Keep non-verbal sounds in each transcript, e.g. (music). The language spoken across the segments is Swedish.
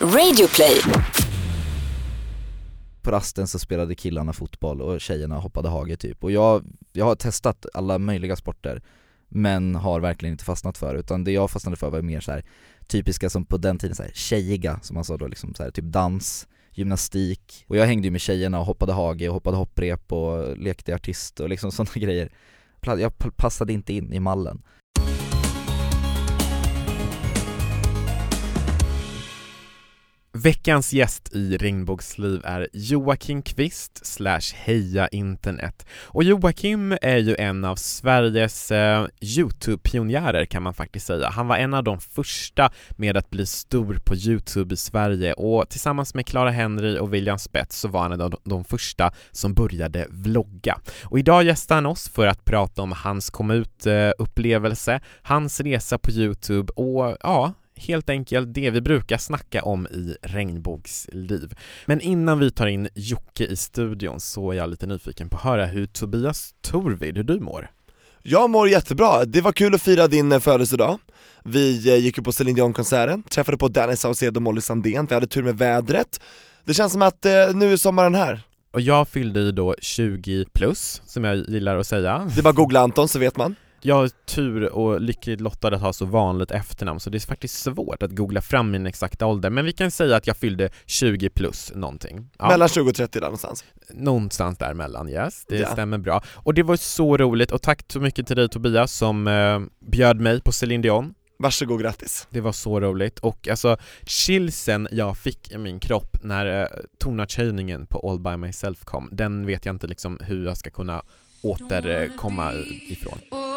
Radioplay. På rasten så spelade killarna fotboll och tjejerna hoppade hage typ. Och jag, jag har testat alla möjliga sporter men har verkligen inte fastnat för utan det jag fastnade för var mer så här typiska som på den tiden så här, tjejiga som man sa då liksom så här, typ dans, gymnastik. Och jag hängde ju med tjejerna och hoppade hage och hoppade hopprep och lekte artist och liksom (laughs) sådana grejer. Jag passade inte in i mallen. Veckans gäst i Regnbågsliv är Joakim Kvist slash Heja internet. Och Joakim är ju en av Sveriges eh, Youtube-pionjärer kan man faktiskt säga. Han var en av de första med att bli stor på Youtube i Sverige och tillsammans med Clara Henry och William Spets så var han en av de, första som började vlogga. Och idag gästar han oss för att prata om hans komma ut-upplevelse, eh, hans resa på Youtube och ja, helt enkelt det vi brukar snacka om i Regnbågsliv. Men innan vi tar in Jocke i studion så är jag lite nyfiken på att höra hur Tobias Torvid, hur du mår? Jag mår jättebra, det var kul att fira din eh, födelsedag. Vi eh, gick ju på Celine Dion-konserten, träffade på Danny Saucedo och Molly Sandén, vi hade tur med vädret. Det känns som att eh, nu är sommaren här. Och jag fyllde ju då 20 plus, som jag gillar att säga. Det var googla Anton så vet man jag har tur och lyckligt lottad att ha så vanligt efternamn så det är faktiskt svårt att googla fram min exakta ålder men vi kan säga att jag fyllde 20 plus någonting ja. Mellan 20 och 30 där någonstans? Någonstans däremellan, yes, det ja. stämmer bra. Och det var så roligt och tack så mycket till dig Tobias som eh, bjöd mig på Céline Dion Varsågod, grattis! Det var så roligt och alltså chillsen jag fick i min kropp när eh, tonartshöjningen på All By Myself kom, den vet jag inte liksom hur jag ska kunna återkomma ifrån.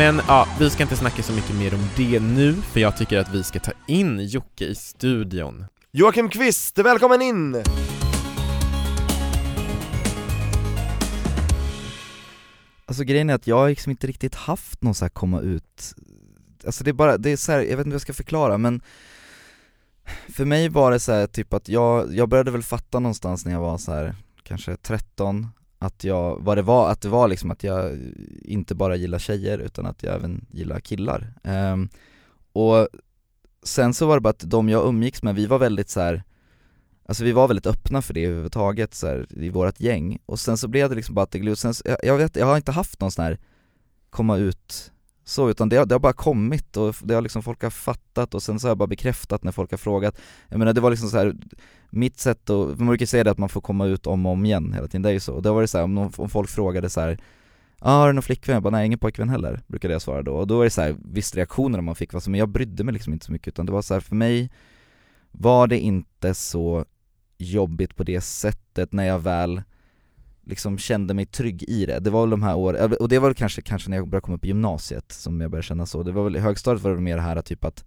Men ja, vi ska inte snacka så mycket mer om det nu, för jag tycker att vi ska ta in Jocke i studion. Joakim Kvist, välkommen in! Alltså grejen är att jag har liksom inte riktigt haft någon så här komma ut, alltså det är bara, det är så här, jag vet inte hur jag ska förklara men för mig var det så här, typ att jag, jag började väl fatta någonstans när jag var så här, kanske 13, att jag, vad det var, att det var liksom att jag inte bara gillar tjejer utan att jag även gillar killar. Um, och sen så var det bara att de jag umgicks med, vi var väldigt så här, Alltså vi var väldigt öppna för det överhuvudtaget så här, i vårt gäng, och sen så blev det liksom bara att det gled, sen, jag, jag vet, jag har inte haft någon sån här komma ut så, utan det, det har bara kommit och det har liksom folk har fattat och sen så har jag bara bekräftat när folk har frågat. Jag menar det var liksom så här, mitt sätt att, man brukar säga det att man får komma ut om och om igen hela tiden, det är ju så, och då var det så här, om, om folk frågade så här Ja, ah, har du någon flickvän? Jag bara, nej ingen pojkvän heller, brukade jag svara då, och då var det så här, visst reaktioner man fick, men jag brydde mig liksom inte så mycket utan det var så här, för mig var det inte så jobbigt på det sättet när jag väl liksom kände mig trygg i det. Det var väl de här åren, och det var väl kanske, kanske när jag började komma upp i gymnasiet som jag började känna så. Det var väl, i högstadiet var det mer det här typ att,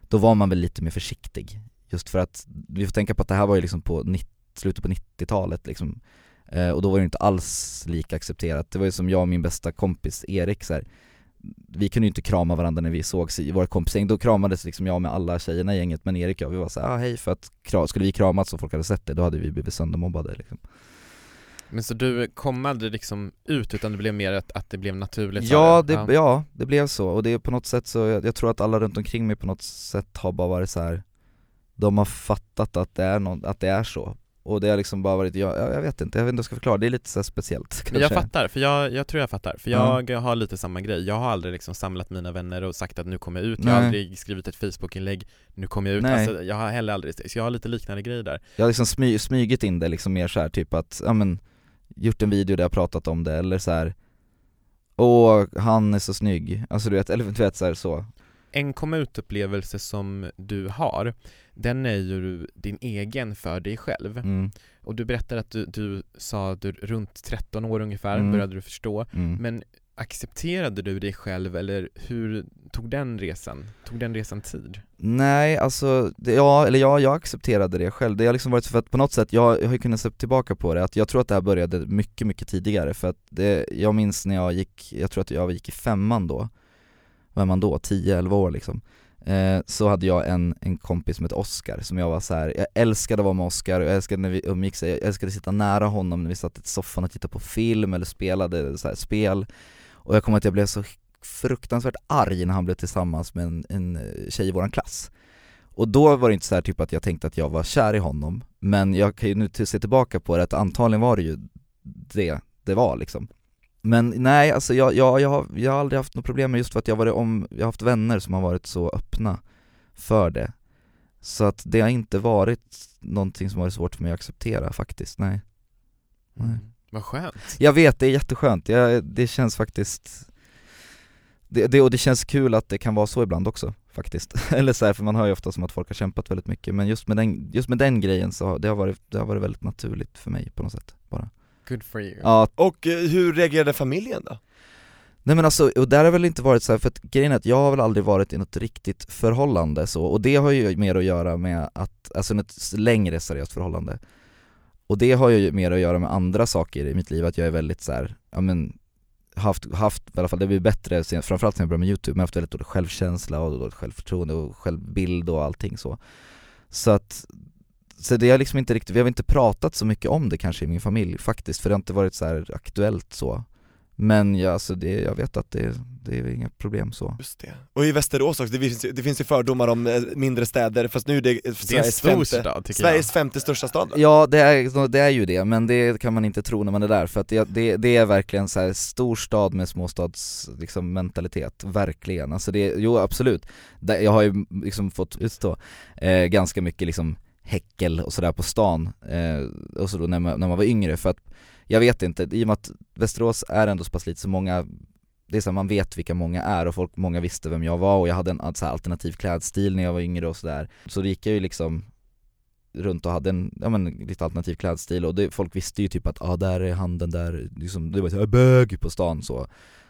då var man väl lite mer försiktig. Just för att, vi får tänka på att det här var ju liksom på 90, slutet på 90-talet liksom. Eh, och då var det inte alls lika accepterat. Det var ju som jag och min bästa kompis Erik så här, vi kunde ju inte krama varandra när vi sågs i våra kompisgäng, då kramades liksom jag med alla tjejerna i gänget men Erik och jag, vi var såhär, ah, hej för att skulle vi kramas och folk hade sett det, då hade vi blivit söndermobbade liksom. Men så du kom aldrig liksom ut utan det blev mer att, att det blev naturligt? Ja det, ja. ja. det blev så, och det är på något sätt så, jag, jag, tror att alla runt omkring mig på något sätt har bara varit så här. De har fattat att det är, någon, att det är så och det har liksom bara varit, jag, jag vet inte, jag vet inte hur jag ska förklara, det är lite så speciellt kanske. Jag fattar, för jag, jag tror jag fattar, för jag mm. har lite samma grej, jag har aldrig liksom samlat mina vänner och sagt att nu kommer jag ut, Nej. jag har aldrig skrivit ett Facebook-inlägg, nu kommer jag ut, Nej. alltså jag har heller aldrig, så jag har lite liknande grejer där Jag har liksom smy, smygit in det liksom mer så här, typ att, ja men gjort en video där jag pratat om det eller så här. Åh, han är så snygg, alltså du vet, eller du vet så, här, så. En komma ut-upplevelse som du har, den är ju din egen för dig själv. Mm. Och du berättar att du, du sa att du runt 13 år ungefär mm. började du förstå, mm. men accepterade du dig själv eller hur tog den resan, tog den resan tid? Nej, alltså, det, ja, eller ja, jag accepterade det själv. Det har liksom varit för att på något sätt, jag, jag har ju kunnat se tillbaka på det, att jag tror att det här började mycket, mycket tidigare. För att det, jag minns när jag gick, jag tror att jag gick i femman då, vad är man då, 10-11 år liksom. Eh, Så hade jag en, en kompis som hette Oscar som jag var så här, jag älskade att vara med Oscar, jag älskade när vi umgicks, jag älskade att sitta nära honom när vi satt i soffan och tittade på film eller spelade så här, spel. Och jag kommer att jag blev så fruktansvärt arg när han blev tillsammans med en, en eh, tjej i våran klass. Och då var det inte så här typ att jag tänkte att jag var kär i honom, men jag kan ju nu se tillbaka på det att antagligen var det ju det det var liksom. Men nej, alltså jag, jag, jag, har, jag har aldrig haft något problem med just för att jag varit om, jag har haft vänner som har varit så öppna för det. Så att det har inte varit någonting som varit svårt för mig att acceptera faktiskt, nej, nej. Mm. Vad skönt. Jag vet, det är jätteskönt, jag, det känns faktiskt det, det, och det känns kul att det kan vara så ibland också faktiskt, (laughs) eller så här, för man hör ju ofta som att folk har kämpat väldigt mycket men just med den, just med den grejen så har det har varit, det har varit väldigt naturligt för mig på något sätt bara. Good for you. Ja, Och eh, hur reagerade familjen då? nej men alltså, och där har väl inte varit så här, för att grejen är att jag har väl aldrig varit i något riktigt förhållande så, och det har ju mer att göra med att, alltså ett längre seriöst förhållande och det har ju mer att göra med andra saker i mitt liv, att jag är väldigt så här, ja men haft, haft i alla fall, det har blivit bättre sen, framförallt sen jag började med youtube, men jag har haft väldigt dålig självkänsla och dåligt självförtroende och självbild och allting så. Så att, så det har liksom inte riktigt, vi har inte pratat så mycket om det kanske i min familj faktiskt, för det har inte varit så här aktuellt så. Men ja, alltså det, jag vet att det, det är inga problem så Just det. Och i Västerås också, det finns, ju- det finns ju fördomar om eh, mindre städer, fast nu är det Det är Sveriges stor femte, stad Sveriges femte största stad? Ja det är, det är ju det, men det kan man inte tro när man är där för att det, det, det är verkligen så här storstad med småstads liksom, mentalitet, verkligen. Alltså det, jo absolut, jag har ju liksom fått utstå eh, ganska mycket liksom häckel och sådär på stan, eh, och så då när man, när man var yngre för att jag vet inte, i och med att Västerås är ändå så pass lite så många det är så här, man vet vilka många är och folk, många visste vem jag var och jag hade en så här, alternativ klädstil när jag var yngre och sådär. Så då gick jag ju liksom runt och hade en, ja men lite alternativ klädstil och det, folk visste ju typ att ah, där är han den där, liksom, det var såhär bög på stan så.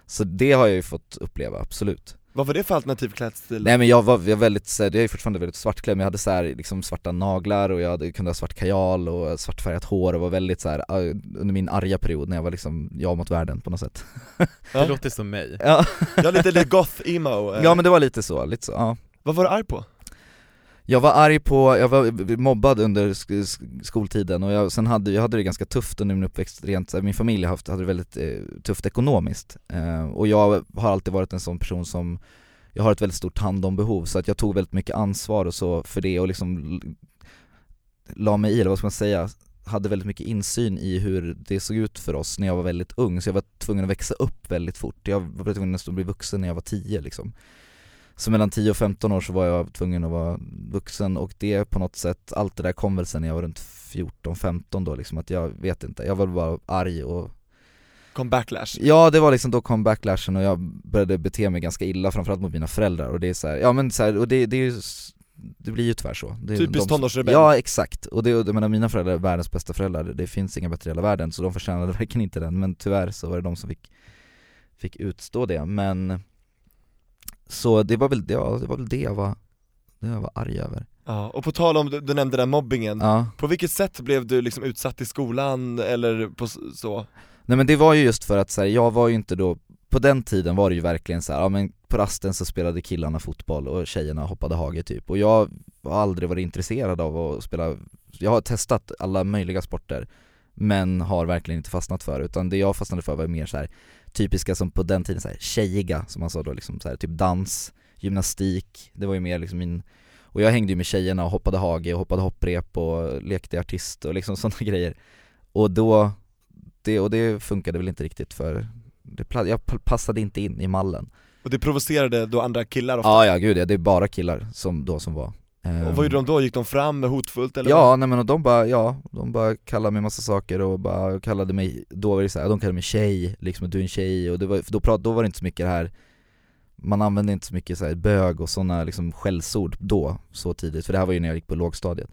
Så det har jag ju fått uppleva, absolut. Vad var det för alternativ klädstil? Nej men jag var, jag var väldigt, jag är fortfarande väldigt svartklädd men jag hade så här, liksom svarta naglar och jag hade, kunde ha svart kajal och svartfärgat hår och var väldigt så här, ah, under min arga period när jag var liksom jag mot världen på något sätt (laughs) Det Ja. låter som mig Ja, Ja lite, lite goth-emo, eh. ja men det var lite så, lite så, ja vad var du arg på? Jag var arg på, jag var mobbad under sk- skoltiden och jag, sen hade, jag hade det ganska tufft under min uppväxt rent, min familj haft, hade det väldigt eh, tufft ekonomiskt eh, och jag har alltid varit en sån person som jag har ett väldigt stort hand-om-behov så att jag tog väldigt mycket ansvar och så för det och liksom la mig i, eller vad ska man säga, hade väldigt mycket insyn i hur det såg ut för oss när jag var väldigt ung så jag var tvungen att växa upp väldigt fort, jag var tvungen att bli vuxen när jag var tio liksom så mellan 10 och 15 år så var jag tvungen att vara vuxen och det på något sätt, allt det där kom väl sen när jag var runt 14-15 då liksom att jag vet inte, jag var bara arg och Kom backlash? Ja det var liksom då kom backlashen och jag började bete mig ganska illa framförallt mot mina föräldrar och det är så här, ja men så här, och det, det är ju det blir ju tyvärr så. Det Typiskt tonårsrebell. Ja exakt, och det, jag menar mina föräldrar är världens bästa föräldrar, det finns inga bättre i hela världen så de förtjänade (laughs) verkligen inte den. Men tyvärr så var det de som fick, fick utstå det. Men Så det var väl, ja, det var väl det jag var, det jag var arg över. Ja, och på tal om, du, du nämnde den mobbingen, Ja. På vilket sätt blev du liksom utsatt i skolan eller på så? Nej men det var ju just för att så här, jag var ju inte då, på den tiden var det ju verkligen så här, ja men på rasten så spelade killarna fotboll och tjejerna hoppade hage typ. Och jag har aldrig varit intresserad av att spela, jag har testat alla möjliga sporter men har verkligen inte fastnat för utan det jag fastnade för var mer så här typiska som på den tiden så här tjejiga som man sa då liksom så här, typ dans, gymnastik, det var ju mer liksom min och jag hängde ju med tjejerna och hoppade hage och hoppade hopprep och lekte artist och liksom (laughs) sådana grejer och då det, och det funkade väl inte riktigt för det, jag passade inte in i mallen Och det provocerade då andra killar ofta? Ja ja gud ja, det är bara killar som då som var Och vad gjorde de då? Gick de fram hotfullt eller? Ja nej men och de bara, ja, de bara kallade mig massa saker och bara kallade mig, då var det så här, de kallade mig tjej, liksom du är en tjej och det var, då, prat, då var det inte så mycket det här Man använde inte så mycket så här bög och sådana liksom skällsord då, så tidigt, för det här var ju när jag gick på lågstadiet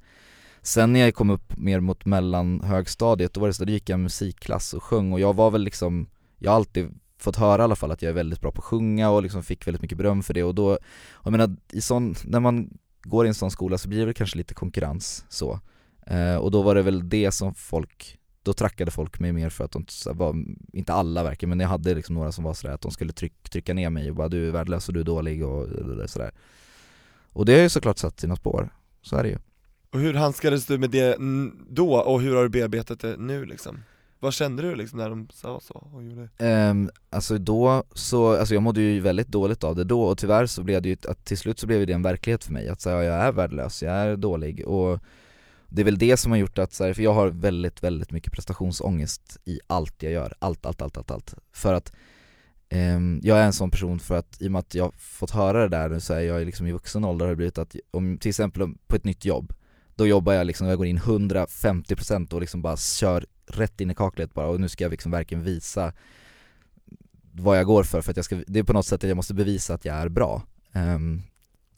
Sen när jag kom upp mer mot mellan högstadiet, då var det så, då gick jag musikklass och sjöng och jag var väl liksom Jag har alltid fått höra i alla fall att jag är väldigt bra på att sjunga och liksom fick väldigt mycket beröm för det och då, jag menar i sån, när man går i en sån skola så blir det väl kanske lite konkurrens så. Eh, Och då var det väl det som folk, då trackade folk mig mer för att de var, inte alla verkligen men jag hade liksom några som var sådär att de skulle tryck, trycka ner mig och bara du är värdelös och du är dålig och sådär Och det har ju såklart satt sina spår, så är det ju. Och hur handskades du med det då, och hur har du bearbetat det nu liksom? Vad kände du liksom när de sa så och gjorde? Um, alltså då så, alltså jag mådde ju väldigt dåligt av det då och tyvärr så blev det ju, att till slut så blev det en verklighet för mig att säga jag är värdelös, jag är dålig och det är väl det som har gjort att, så här, för jag har väldigt, väldigt mycket prestationsångest i allt jag gör, allt, allt, allt, allt, allt. För att um, jag är en sån person för att i och med att jag fått höra det där nu så är jag liksom i vuxen ålder har det blivit att om till exempel på ett nytt jobb då jobbar jag liksom, jag går in 150% och liksom bara kör rätt in i kaklet bara och nu ska jag liksom verkligen visa vad jag går för, för att jag ska, det är på något sätt att jag måste bevisa att jag är bra. Um,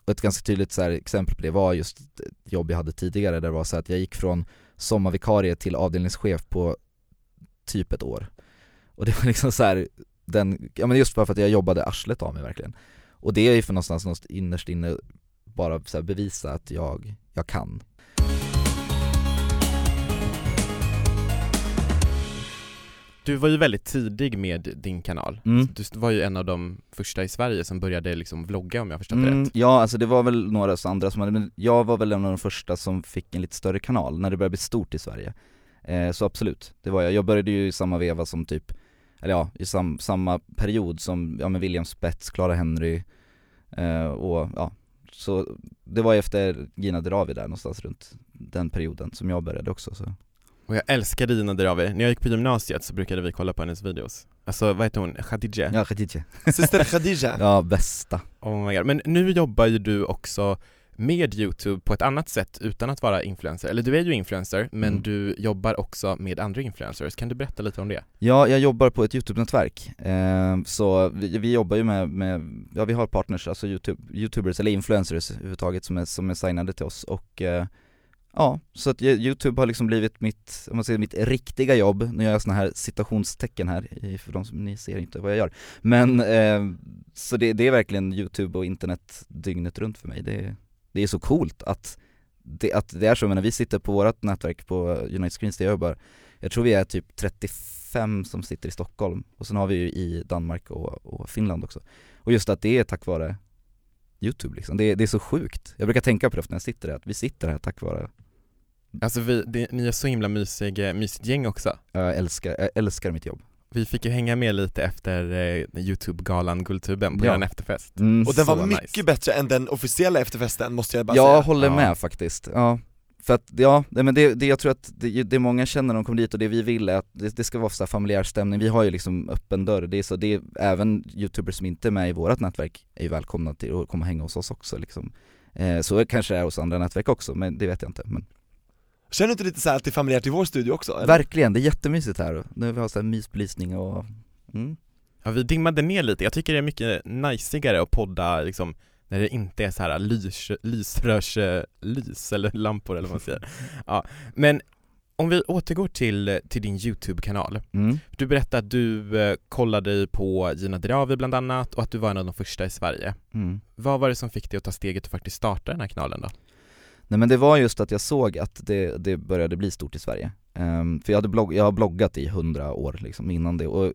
och ett ganska tydligt så här, exempel på det var just ett jobb jag hade tidigare där det var så att jag gick från sommarvikarie till avdelningschef på typ ett år. Och det var liksom så här, den, ja men just bara för att jag jobbade arslet av mig verkligen. Och det är ju för någonstans, någonstans innerst inne bara så här bevisa att jag, jag kan. Du var ju väldigt tidig med din kanal. Mm. Du var ju en av de första i Sverige som började liksom vlogga om jag förstått Mm, rätt. ja alltså det var väl några andra som hade, men jag var väl en av de första som fick en lite större kanal när det började bli stort i Sverige eh, Så absolut, det var jag. Jag började ju i samma veva som typ, eller ja, i sam, samma period som, ja men William Spets, Clara Henry eh, och ja, så det var ju efter Gina Dirawi där någonstans runt den perioden som jag började också så Och jag älskade Dina Dirawi. När jag gick på gymnasiet så brukade vi kolla på hennes videos. Alltså vad heter hon? Khadija? Ja, Khadija. (laughs) Syster Khadija? Ja, bästa. Oh my God. Men nu jobbar ju du också med Youtube på ett annat sätt utan att vara influencer. Eller du är ju influencer, men Mm. du jobbar också med andra influencers. Kan du berätta lite om det? Ja, jag jobbar på ett YouTube-nätverk, eh, så vi, vi jobbar ju med, med, ja vi har partners, alltså YouTube, YouTubers eller influencers överhuvudtaget som är, som är signade till oss och eh, Ja, så att Youtube har liksom blivit mitt, om man säger mitt riktiga jobb, nu gör jag såna här citationstecken här, för de som, ni ser inte vad jag gör. Men, eh, så det, det är verkligen Youtube och internet dygnet runt för mig, det, det är så coolt att det, att det är så, jag menar vi sitter på vårt nätverk på United Screens där jag jobbar Jag tror vi är typ 35 som sitter i Stockholm, och sen har vi ju i Danmark och, och Finland också. Och just att det är tack vare Youtube liksom, det, det är så sjukt Jag brukar tänka på det ofta när jag sitter där, att vi sitter här tack vare Alltså vi, det, ni är så himla mysig, mysigt gäng också. Jag älskar, jag älskar mitt jobb Vi fick ju hänga med lite efter eh, Youtube-galan Guldtuben på Ja. er efterfest. mm, Och den var mycket nice. bättre än den officiella efterfesten måste jag bara Jag säga håller Ja. med faktiskt, ja För att, ja, men det, det, jag tror att det, det många känner när de kommer dit och det vi vill är att det, det ska vara så här familjär stämning, vi har ju liksom öppen dörr, det är så, det är, även youtubers som inte är med i vårt nätverk är ju välkomna till att komma och hänga hos oss också liksom eh, Så kanske det är hos andra nätverk också, men det vet jag inte men Känner du inte lite så här att det är familjärt i vår studio också? Eller? Verkligen, det är jättemysigt här, nu vi har så här mysbelysning och, mm. Ja, vi dimmade ner lite. Jag tycker det är mycket najsigare att podda liksom när det inte är så här lys, lysrörslys eller lampor eller vad man säger. (laughs) Ja, men om vi återgår till, till din YouTube-kanal. Mm. Du berättade att du eh, kollade på Gina Dirawi bland annat och att du var en av de första i Sverige. Mm. Vad var det som fick dig att ta steget och faktiskt starta den här kanalen då? Nej men det var just att jag såg att det, det började bli stort i Sverige. Ehm, för jag, hade blogg, jag har bloggat i hundra år liksom innan det och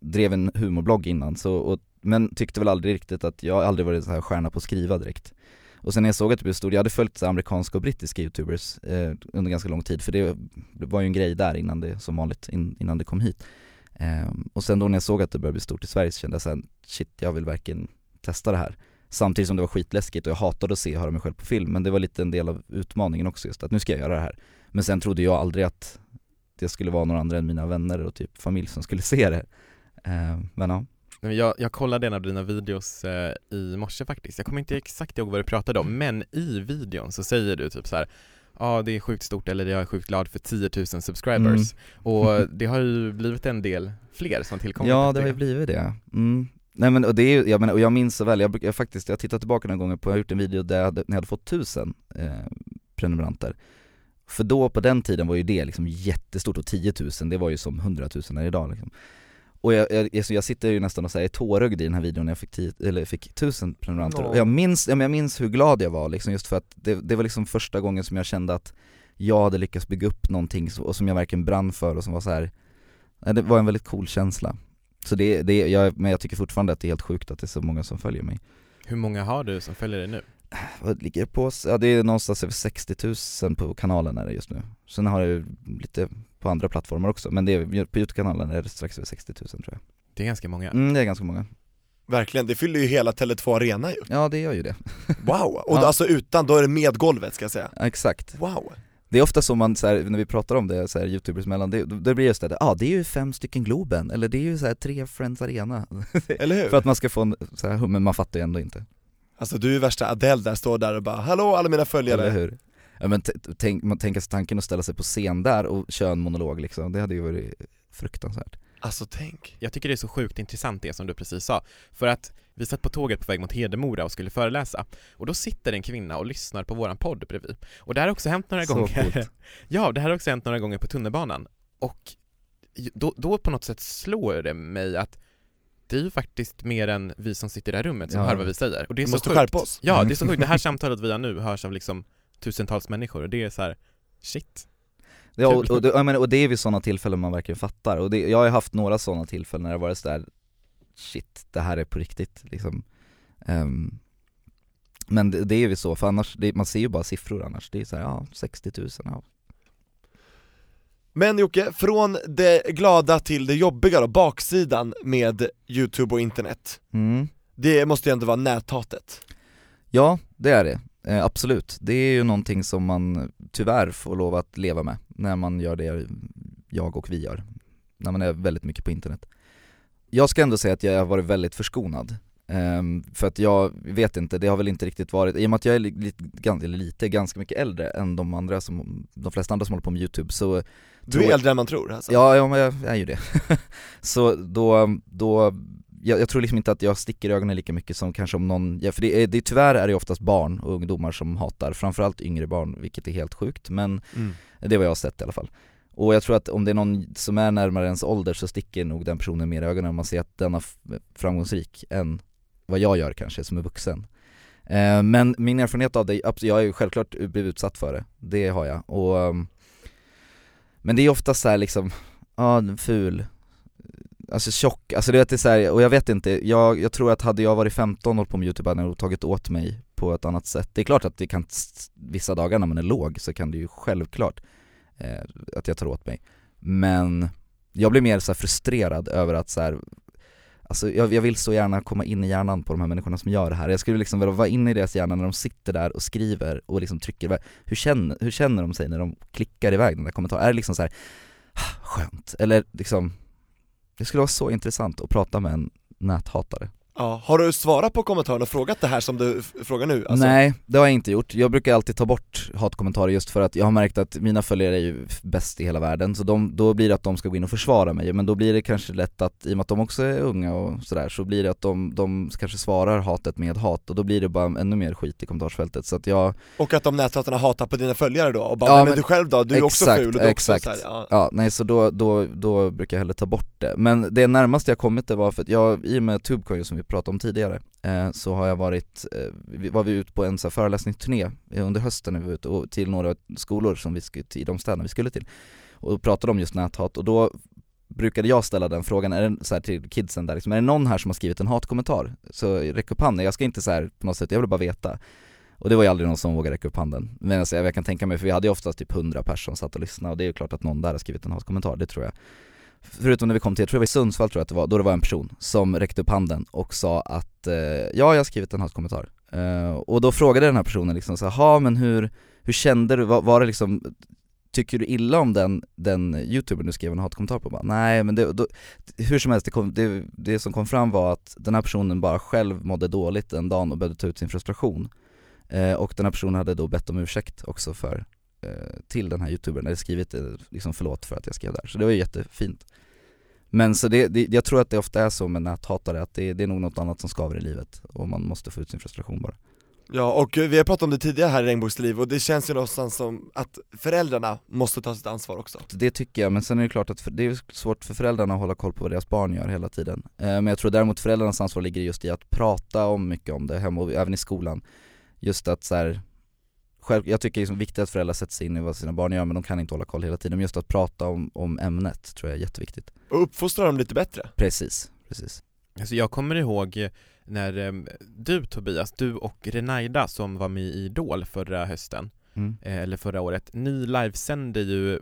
drev en humorblogg innan så, och, men tyckte väl aldrig riktigt att jag har aldrig varit så här stjärna på att skriva direkt. Och sen när jag såg att det blev stort, jag hade följt så amerikanska och brittiska youtubers eh, under ganska lång tid för det var ju en grej där innan det, som vanligt, in, innan det kom hit. Eh, och sen då när jag såg att det började bli stort i Sverige så kände jag såhär, shit jag vill verkligen testa det här. Samtidigt som det var skitläskigt och jag hatade att se och höra mig själv på film men det var lite en del av utmaningen också just att nu ska jag göra det här. Men sen trodde jag aldrig att det skulle vara några andra än mina vänner och typ familj som skulle se det. Eh, men ja. Nej, Jag, jag kollade en av dina videos eh, i morse faktiskt. Jag kommer inte exakt ihåg vad du pratade om, men i videon så säger du typ så här. Ja, det är sjukt stort eller jag är sjukt glad för 10 000 subscribers. Och (laughs) det har ju blivit en del fler som tillkommit Ja det har ju blivit det. Mm. Nej men och det är jag menar, och jag minns så väl, jag, bruk- jag faktiskt, jag tittat tillbaka några gånger på, jag har gjort en video där jag hade, när jag hade fått tusen eh, prenumeranter. För då på den tiden var ju det liksom jättestort och 10 000 det var ju som 100 000 är idag liksom. Och jag, jag, jag, sitter ju nästan och säger tårögd i den här videon när jag fick, tio, eller fick tusen prenumeranter Ja. och jag minns, ja, men jag minns hur glad jag var liksom just för att det, det var liksom första gången som jag kände att jag hade lyckats bygga upp någonting så, och som jag verkligen brann för och som var så här. det var en väldigt cool känsla. Så det, det jag, men jag tycker fortfarande att det är helt sjukt att det är så många som följer mig. Hur många har du som följer dig nu? Vad ligger det på? Ja det är någonstans över 60 000 på kanalen är det just nu. Sen har ju lite på andra plattformar också, men det är, på Youtube-kanalen är det strax över 60 000 tror jag. Det är ganska många. Mm, det är ganska många. Verkligen, det fyller ju hela Tele2 Arena ju Ja det gör ju det. (laughs) Wow! Och Ja. alltså utan, då är det med golvet ska jag säga exakt. Wow! Det är ofta så man, så här, när vi pratar om det, så här, youtubers mellan, det, det blir just det, ja ah, det är ju fem stycken Globen, eller det är ju så här, tre Friends Arena. Eller hur? (laughs) För att man ska få en, så här, men man fattar ju ändå inte. Alltså du är värsta Adele där, står där och bara 'Hallå alla mina följare' Eller hur? Ja, men tänk, man tänker sig tanken att ställa sig på scen där och köra en monolog liksom, det hade ju varit fruktansvärt. Alltså tänk Jag tycker det är så sjukt intressant det som du precis sa, för att vi satt på tåget på väg mot Hedemora och skulle föreläsa, och då sitter en kvinna och lyssnar på våran podd bredvid. Och det här har också hänt några Så gånger. coolt. (laughs) ja, det här har också hänt några gånger på tunnelbanan. Och då, då på något sätt slår det mig att det är ju faktiskt mer än vi som sitter i det här rummet som Ja. hör vad vi säger. Och det är Vi så måste sjukt. skärpa oss Ja, det är så sjukt. Det här (laughs) samtalet vi har nu hörs av liksom tusentals människor och det är så här, shit. Ja, och, och, det- menar, och det är vid sådana tillfällen man verkligen fattar, och det, jag har ju haft några sådana tillfällen när det varit sådär Shit, det här är på riktigt liksom Ehm, Men det, det är ju så, för annars, det, man ser ju bara siffror annars, det är såhär, ja 60 000, ja Men Jocke, från det glada till det jobbiga då, baksidan med youtube och internet mm. Det måste ju ändå vara näthatet Ja, det är det, eh, absolut. Det är ju någonting som man tyvärr får lov att leva med när man gör det jag och vi gör, när man är väldigt mycket på internet. Jag ska ändå säga att jag har varit väldigt förskonad, Ehm, för att jag vet inte, det har väl inte riktigt varit, i och med att jag är li- lite, gan- eller lite, ganska mycket äldre än de andra som, de flesta andra som håller på med youtube så Du är jag- äldre än man tror alltså Ja, ja men jag är ju det. (laughs) så då, då jag, jag tror liksom inte att jag sticker i ögonen lika mycket som kanske om någon, ja, för det är, det, tyvärr är det oftast barn och ungdomar som hatar, framförallt yngre barn, vilket är helt sjukt, men mm. det är vad jag har sett i alla fall. Och jag tror att om det är någon som är närmare ens ålder så sticker nog den personen mer i ögonen om man ser att den är framgångsrik än vad jag gör kanske som är vuxen. Eh, men min erfarenhet av det, jag har ju självklart blivit utsatt för det, det har jag. Och, ehm, men det är ofta så här liksom, ja ful, alltså tjock, alltså det är så här, och jag vet inte, jag, jag tror att hade jag varit 15 och hållit på med youtube hade jag tagit åt mig på ett annat sätt. Det är klart att det kan, vissa dagar när man är låg så kan det ju självklart eh, att jag tar åt mig. Men jag blir mer så här frustrerad över att så här, Alltså jag, jag vill så gärna komma in i hjärnan på de här människorna som gör det här. Jag skulle liksom vilja vara inne i deras hjärna när de sitter där och skriver och liksom trycker iväg. Hur känner, hur känner de sig när de klickar iväg den där kommentaren? Är det liksom så här, ah, skönt? Eller liksom, det skulle vara så intressant att prata med en näthatare. Ja, har du svarat på kommentaren och frågat det här som du frågar nu? Alltså, Nej, det har jag inte gjort. Jag brukar alltid ta bort hatkommentarer just för att jag har märkt att mina följare är ju bäst i hela världen, så de, då blir det att de ska gå in och försvara mig, men då blir det kanske lätt att, i och med att de också är unga och sådär, så blir det att de, de kanske svarar hatet med hat och då blir det bara ännu mer skit i kommentarsfältet, så att jag, Och att de näthatarna hatar på dina följare då, och bara Ja, men, men- du själv då, du är också Exakt, ful och du också exakt. så här, ja. ja nej så då, då, då brukar jag hellre ta bort det. Men det närmaste jag kommit det var för att jag, i och med Tubecoin som vi pratade om tidigare, eh, så har jag varit, eh, var vi ute på en så här föreläsningsturné eh, under hösten när vi var ute och till några skolor som vi skulle, till, i de städerna vi skulle till och pratade om just näthat och då brukade jag ställa den frågan, är det så här till kidsen där liksom, är det någon här som har skrivit en hatkommentar? Så räck upp handen, jag ska inte så här på något sätt, jag vill bara veta och det var ju aldrig någon som vågade räcka upp handen. Men alltså, jag kan tänka mig, för vi hade ju oftast typ 100 personer som satt och lyssnade och det är ju klart att någon där har skrivit en hatkommentar, det tror jag. Förutom när vi kom till, jag tror det var i Sundsvall tror jag att det var, då det var en person som räckte upp handen och sa att eh, ja, jag har skrivit en hatkommentar. Eh, och då frågade den här personen liksom så här, men hur, hur kände du, var, var det liksom Tycker du illa om den, den youtubern du skrev en hatkommentar på? Bara, Nej men det, då, hur som helst, det, kom, det, det som kom fram var att den här personen bara själv mådde dåligt den dagen och behövde ta ut sin frustration Eh, och den här personen hade då bett om ursäkt också för, till den här youtubern, eller skrivit eh, liksom förlåt för att jag skrev där, så det var ju jättefint Men så det, det, jag tror att det ofta är så med näthatare, att det, det är nog något annat som skaver i livet och man måste få ut sin frustration bara Ja, och vi har pratat om det tidigare här i Regnbågsliv och det känns ju någonstans som att föräldrarna måste ta sitt ansvar också. Det tycker jag, men sen är det klart att för, det är svårt för föräldrarna att hålla koll på vad deras barn gör hela tiden. Eh, men jag tror däremot föräldrarnas ansvar ligger just i att prata om mycket om det hemma och även i skolan. Just att så här, själv, jag tycker det är liksom viktigt att föräldrar sätter sig in i vad sina barn gör men de kan inte hålla koll hela tiden. Men just att prata om, om ämnet tror jag är jätteviktigt. Och uppfostra dem lite bättre. Precis, precis. Alltså jag kommer ihåg när eh, du Tobias, du och Renaida som var med i Idol förra hösten, Mm. eh, eller förra året, ni livesände ju eh,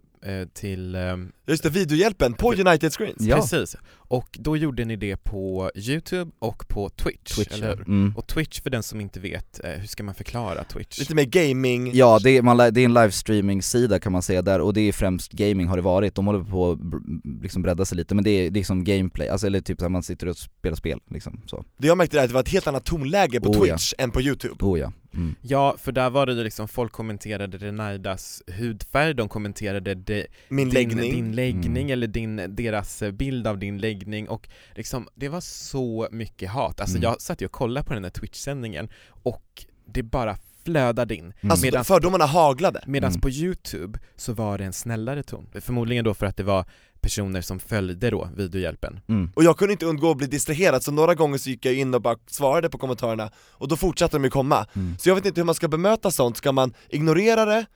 till eh, Just det, videohjälpen på United Screens. Ja. Precis, och då gjorde ni det på Youtube och på Twitch, Twitch eller ja. hur? mm. Och Twitch för den som inte vet, eh, hur ska man förklara Twitch? Lite mer gaming, Ja, det är, man, det är en livestreaming-sida kan man säga där och det är främst gaming har det varit, de håller på att liksom bredda sig lite men det är, det är som gameplay, alltså eller typ att man sitter och spelar spel liksom så. det jag märkte är att det var ett helt annat tonläge på Oh, ja. Twitch än på Youtube. Oh ja. Mm. Ja, för där var det ju liksom, folk kommenterade Renaidas hudfärg, de kommenterade det, Min din, läggning. din läggning Mm. eller din, deras bild av din läggning och liksom, det var så mycket hat. Alltså Mm. jag satt ju och kollade på den här Twitch-sändningen och det bara flödade in. Mm. Alltså Medan- fördomarna haglade. Medan Mm. på Youtube så var det en snällare ton. Förmodligen då för att det var personer som följde då videohjälpen. Mm. Och jag kunde inte undgå att bli distraherad, så några gånger så gick jag in och bara svarade på kommentarerna, och då fortsatte de ju komma. Mm. Så jag vet inte hur man ska bemöta sånt, ska man ignorera det,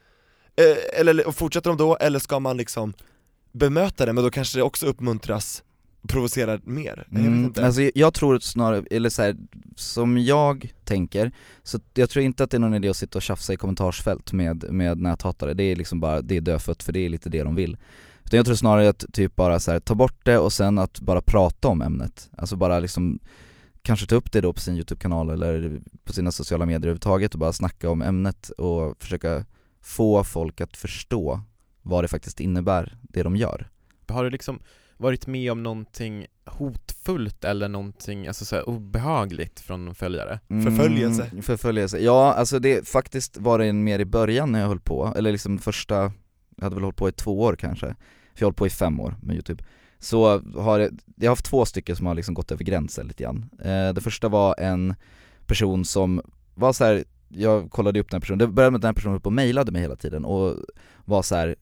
eh, eller fortsätter de då, eller ska man liksom bemöta det, men då kanske det också uppmuntras, provocerar mer? Jag vet Mm, inte. alltså jag tror snarare, eller så här, som jag tänker, så jag tror inte att det är någon idé att sitta och tjafsa i kommentarsfält med, med näthatare, det är liksom bara, det är dödfött för det är lite det de vill. Utan jag tror snarare att typ bara så här, ta bort det och sen att bara prata om ämnet, alltså bara liksom kanske ta upp det då på sin YouTube-kanal eller på sina sociala medier överhuvudtaget och bara snacka om ämnet och försöka få folk att förstå vad det faktiskt innebär, det de gör. Har du liksom varit med om någonting hotfullt eller någonting alltså så här, obehagligt från någon följare? Förföljelse. Mm, förföljelse, ja alltså det faktiskt var det mer i början när jag höll på, eller liksom första, jag hade väl hållit på i två år kanske, för jag har hållit på i fem år med youtube Så har jag, jag har haft två stycken som har liksom gått över gränsen lite grann eh, Det första var en person som var så här, jag kollade upp den här personen, det började med att den här personen höll på och mejlade mig hela tiden och var så här,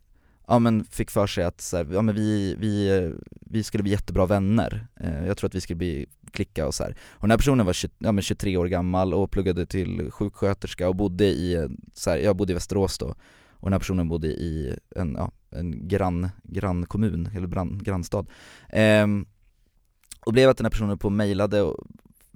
ja men fick för sig att så här, ja men vi, vi, vi skulle bli jättebra vänner, eh, jag tror att vi skulle bli klicka och så här. Och den här personen var 20, ja, men 23 år gammal och pluggade till sjuksköterska och bodde i, så här, jag bodde i Västerås då och den här personen bodde i en, ja, en grann, grannkommun, eller brann, grannstad ehm, Och blev att den här personen på och mejlade och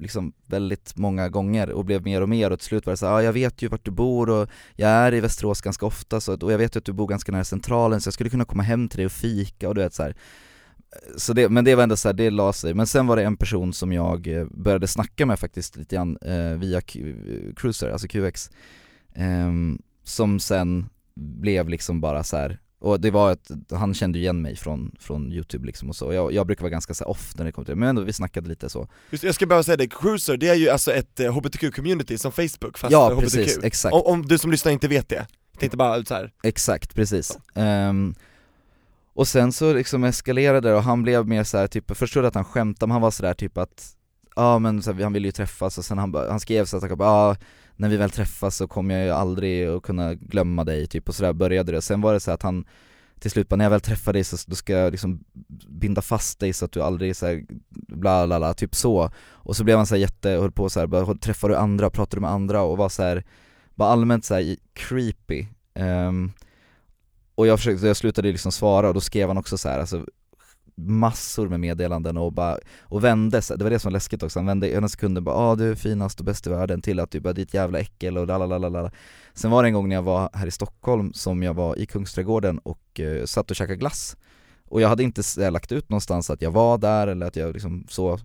liksom väldigt många gånger och blev mer och mer och till slut var det så här, ja jag vet ju vart du bor och jag är i Västerås ganska ofta så, att- och jag vet ju att du bor ganska nära centralen så jag skulle kunna komma hem till dig och fika och du vet så här. Så det, men det var ändå så här, det la sig. Men sen var det en person som jag eh, började snacka med faktiskt lite grann eh, via Q, eh, Cruiser, alltså QX eh, Som sen blev liksom bara så här och det var ett, han kände igen mig från, från youtube liksom och så, jag, jag brukar vara ganska så off när det kommer till det, men ändå vi snackade lite så Just, jag ska bara säga det, Cruiser, det är ju alltså ett eh, hbtq-community som Facebook, fast Ja för precis, hbtq. exakt Om, om du som lyssnar inte vet det, tänkte bara så här. Exakt, precis. Ehm, och sen så liksom eskalerade det och han blev mer så här, typ, först trodde att han skämtade, men han var sådär typ att Ja men så här, han ville ju träffas och sen han, han skrev så att han bara, ah, när vi väl träffas så kommer jag ju aldrig att kunna glömma dig typ och sådär började det. Sen var det så att han till slut bara, när jag väl träffar dig så då ska jag liksom binda fast dig så att du aldrig så här, bla bla bla, typ så. Och så blev han så här jätte, höll på så här, bara, träffar du andra, pratar du med andra och var så här, bara allmänt så här creepy. Um, och jag försökte, jag slutade liksom svara och då skrev han också så här, alltså massor med meddelanden och bara, och vände sig, det var det som var läskigt också, han vände i ena sekunden bara ah, du är finast och bäst i världen till att du bara ditt jävla äckel och lalalala Sen var det en gång när jag var här i Stockholm som jag var i Kungsträdgården och eh, satt och käkade glass. Och jag hade inte eh, lagt ut någonstans att jag var där eller att jag liksom så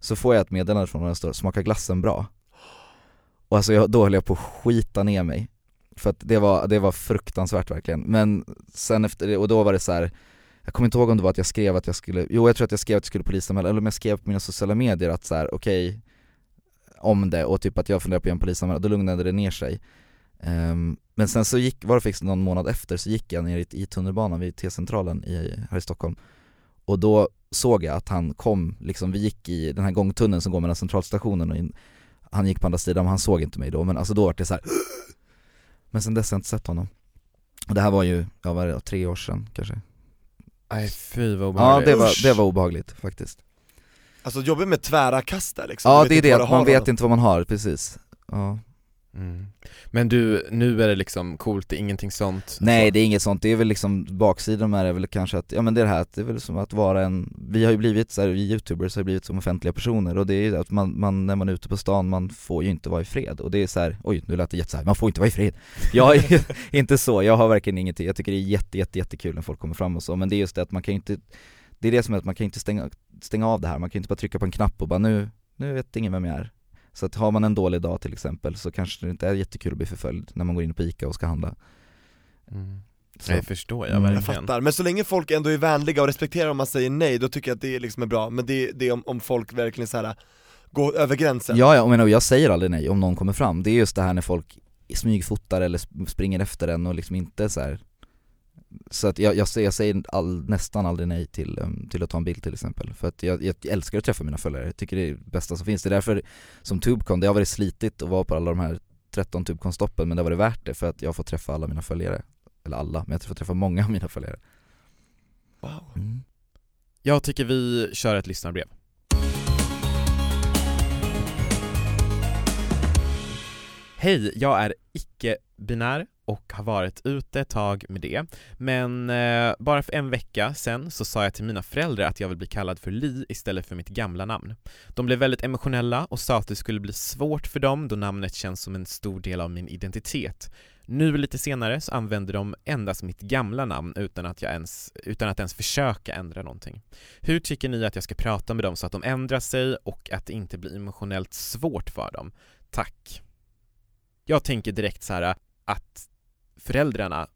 Så får jag ett meddelande från honom där det står 'smakar glassen bra' Och alltså jag, då höll jag på att skita ner mig. För att det var, det var fruktansvärt verkligen, men sen efter det, och då var det så här. Jag kommer inte ihåg om det var att jag skrev att jag skulle, jo jag tror att jag skrev att jag skulle polisanmäla, eller om jag skrev på mina sociala medier att så här, okej Om det, och typ att jag funderar på att göra en polisanmälan, då lugnade det ner sig. Um, Men sen så gick, var det faktiskt någon månad efter, så gick jag ner i, i tunnelbanan vid T-centralen i, här i Stockholm. Och då såg jag att han kom, liksom vi gick i den här gångtunneln som går mellan centralstationen och in han gick på andra sidan, men han såg inte mig då, men alltså då var det så här. (gasps) Men sen dess har jag inte sett honom. Och det här var ju, ja vad är det, tre år sedan kanske? Nej fy vad Ja obehagligt. det var, det var obehagligt faktiskt. Alltså jobbigt med tvära kast där liksom. Ja det är det, man vet inte vad man har, precis. Ja Mm. Men du, nu är det liksom coolt, det är ingenting sånt? Nej det är inget sånt, det är väl liksom baksidan med det är väl kanske att, ja men det är det här att det är väl som att vara en, vi har ju blivit så här, vi youtubers har blivit som offentliga personer och det är ju att man, man, när man är ute på stan, man får ju inte vara i fred och det är så här, oj nu lät det jätte så här, man får inte vara i fred Jag är inte så, jag har verkligen ingenting, jag tycker det är jätte jätte jättekul när folk kommer fram och så, men det är just det att man kan ju inte Det är det som är att man kan inte stänga, stänga av det här, man kan ju inte bara trycka på en knapp och bara nu, nu vet ingen vem jag är Så att har man en dålig dag till exempel så kanske det inte är jättekul att bli förföljd när man går in på Ica och ska handla Mm. så. Det förstår jag Mm. Jag verkligen. fattar, men så länge folk ändå är vänliga och respekterar om man säger nej, då tycker jag att det liksom är bra Men det, det är om, om folk verkligen så här går över gränsen Ja, ja, och men, och jag säger aldrig nej om någon kommer fram, det är just det här när folk smygfotar eller sp- springer efter en och liksom inte så här. Så att jag, jag, säger, jag säger all, nästan aldrig nej till, um, till att ta en bild till exempel, för att jag, jag älskar att träffa mina följare, jag tycker det är det bästa som finns, det är därför som Tubecon, det har varit slitigt att vara på alla de här 13 Tubecon-stoppen men det har varit värt det för att jag får träffa alla mina följare, eller alla, men jag får träffa många av mina följare Wow. mm. Jag tycker vi kör ett lyssnarbrev. Hej, jag är icke-binär och har varit ute ett tag med det, men eh, bara för en vecka sen så sa jag till mina föräldrar att jag vill bli kallad för Li istället för mitt gamla namn. De blev väldigt emotionella och sa att det skulle bli svårt för dem då namnet känns som en stor del av min identitet. Nu lite senare så använder de endast mitt gamla namn utan att, jag ens, utan att ens försöka ändra någonting. Hur tycker ni att jag ska prata med dem så att de ändrar sig och att det inte blir emotionellt svårt för dem? Tack. Jag tänker direkt så här att föräldrarna,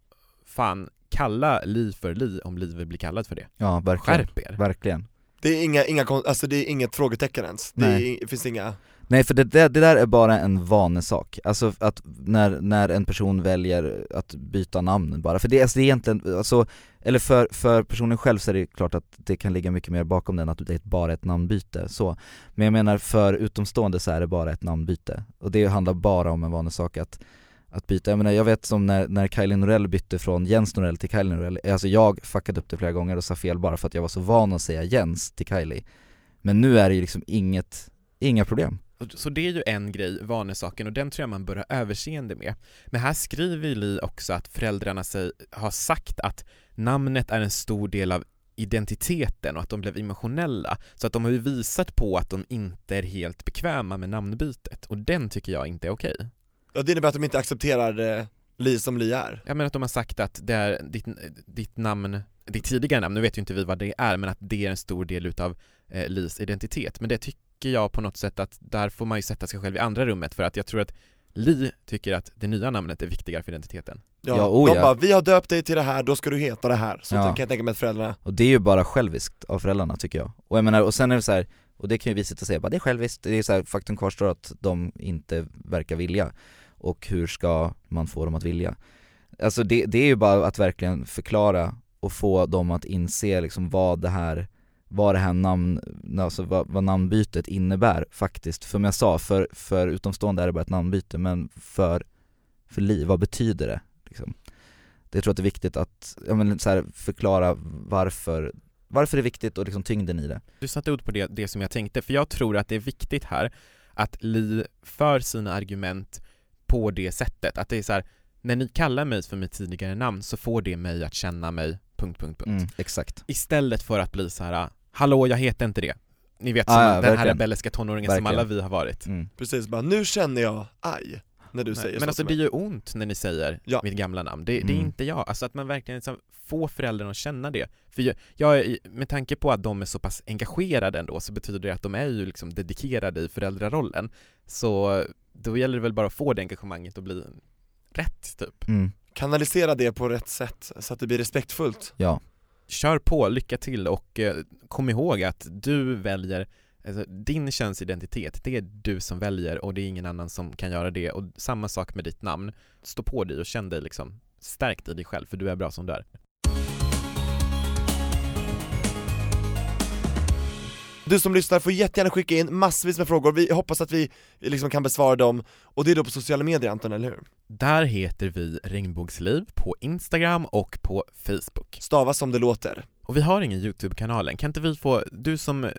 fan, kalla Li för Li om Li vill bli kallad för det. Ja, verkligen, Skärp er. verkligen. Det är inga, inga, alltså det är inget frågetecken ens, det, Nej. är, det finns inga Nej för det, det, det där är bara en vanesak, alltså att när, när en person väljer att byta namn bara, för det, alltså det är egentligen, alltså, eller för, för personen själv så är det klart att det kan ligga mycket mer bakom den, att det är bara ett namnbyte, så. Men jag menar för utomstående så är det bara ett namnbyte, och det handlar bara om en vanesak att att byta, jag menar jag vet som när, när Kylie Norell bytte från Jens Norell till Kylie Norell, eh, alltså jag fuckade upp det flera gånger och sa fel bara för att jag var så van att säga Jens till Kylie Men nu är det ju liksom inget, inga problem Så det är ju en grej, vanesaken, och den tror jag man bör ha överseende med. Men här skriver ju Li också att föräldrarna sig, har sagt att namnet är en stor del av identiteten och att de blev emotionella. Så att de har ju visat på att de inte är helt bekväma med namnbytet och den tycker jag inte är okej. Ja det innebär att de inte accepterar eh, Li som Li är Jag menar att de har sagt att det är ditt, ditt namn, ditt tidigare namn, nu vet ju inte vi vad det är, men att det är en stor del utav eh, Lis identitet. Men det tycker jag på något sätt att där får man ju sätta sig själv i andra rummet för att jag tror att Li tycker att det nya namnet är viktigare för identiteten. Ja, Ja, oh de ja. bara 'Vi har döpt dig till det här, då ska du heta det här' Så Ja. kan jag tänka mig att föräldrarna Och det är ju bara själviskt av föräldrarna tycker jag. Och jag menar, och sen är det så här, och det kan ju vi sitta och säga, bara det är själviskt, det är så här, faktum kvarstår att de inte verkar vilja. Och hur ska man få dem att vilja? Alltså det, det är ju bara att verkligen förklara och få dem att inse liksom vad det här, vad det här namn, alltså vad, vad namnbytet innebär faktiskt. För som jag sa, för, för utomstående är det bara ett namnbyte, men för, för liv, vad betyder det? Liksom? Det jag tror att det är viktigt att, ja men så här, förklara varför, varför det är viktigt och liksom tyngden i det. Du satte ord på det, det som jag tänkte, för jag tror att det är viktigt här att Li för sina argument på det sättet, att det är så här, när ni kallar mig för mitt tidigare namn så får det mig att känna mig... punkt, punkt, punkt. Mm, exakt. Istället för att bli så här, hallå jag heter inte det. Ni vet, Ah, som ja, den här verkligen. rebelliska tonåringen som Verkligen. alla vi har varit. Mm. Precis bara 'Nu känner jag aj' när du säger Men så alltså till det gör ont när ni säger Ja. mitt gamla namn, det, det är Mm. inte jag. Alltså att man verkligen liksom får föräldrarna att känna det. För jag, jag, är- med tanke på att de är så pass engagerade ändå så betyder det att de är ju liksom dedikerade i föräldrarollen. Så då gäller det väl bara att få det engagemanget att bli rätt typ. Mm. Kanalisera det på rätt sätt, så att det blir respektfullt Ja, Kör på, lycka till och eh, kom ihåg att du väljer Alltså, din könsidentitet, det är du som väljer och det är ingen annan som kan göra det och samma sak med ditt namn. Stå på dig och känn dig liksom stärkt i dig själv för du är bra som du är. du som lyssnar får jättegärna skicka in massvis med frågor, vi hoppas att vi liksom kan besvara dem, och det är då på sociala medier Anton, eller hur? Där heter vi Regnbågsliv på Instagram och på Facebook. Stavas som det låter. Och vi har ingen YouTube-kanal än, kan inte vi få, du som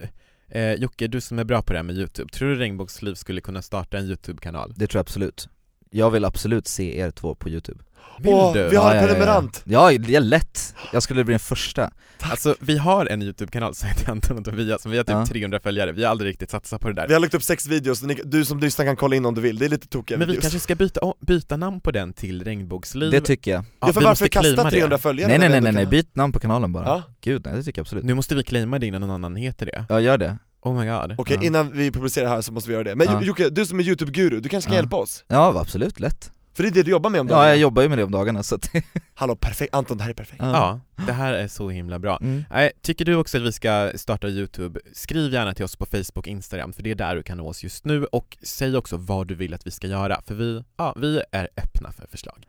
Eh, Jocke, du som är bra på det här med Youtube, tror du Regnbågsliv skulle kunna starta en Youtube-kanal? Det tror jag absolut jag vill absolut se er två på Youtube. Vill Åh, du? vi har en Ja, ja, ja, prenumerant! Ja, det är lätt! Jag skulle bli den första. Alltså vi har en Youtube-kanal som heter Anton och Tobias, som vi har typ Ja. 300 följare, vi har aldrig riktigt satsat på det där. Vi har lagt upp sex videos, ni- du som lyssnar kan kolla in om du vill, det är lite tokiga Men vi videos. kanske ska byta, om- byta namn på den till Regnbågsliv. Det tycker jag. Ja, Ja för vi varför måste claima kasta det. 300 följare? Nej nej när vi nej ändå nej, kan- nej, byt namn på kanalen bara. Ja. Gud nej, det tycker jag absolut. Nu måste vi claima det innan någon annan heter det. Ja gör det Oh my god Okej, Ja. innan vi publicerar det här så måste vi göra det. Men Ja. Jocke, du som är youtube-guru, du kanske kan Ja. hjälpa oss? Ja absolut, lätt För det är det du jobbar med om Ja dagarna. jag jobbar ju med det om dagarna så att (laughs) Hallå, perfekt, Anton det här är perfekt Ja, det här är så himla bra mm. Nej, tycker du också att vi ska starta Youtube, skriv gärna till oss på Facebook och Instagram för det är där du kan nå oss just nu och säg också vad du vill att vi ska göra för vi, ja, vi är öppna för förslag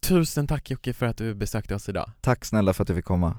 Tusen tack Jocke för att du besökte oss idag Tack snälla för att du fick komma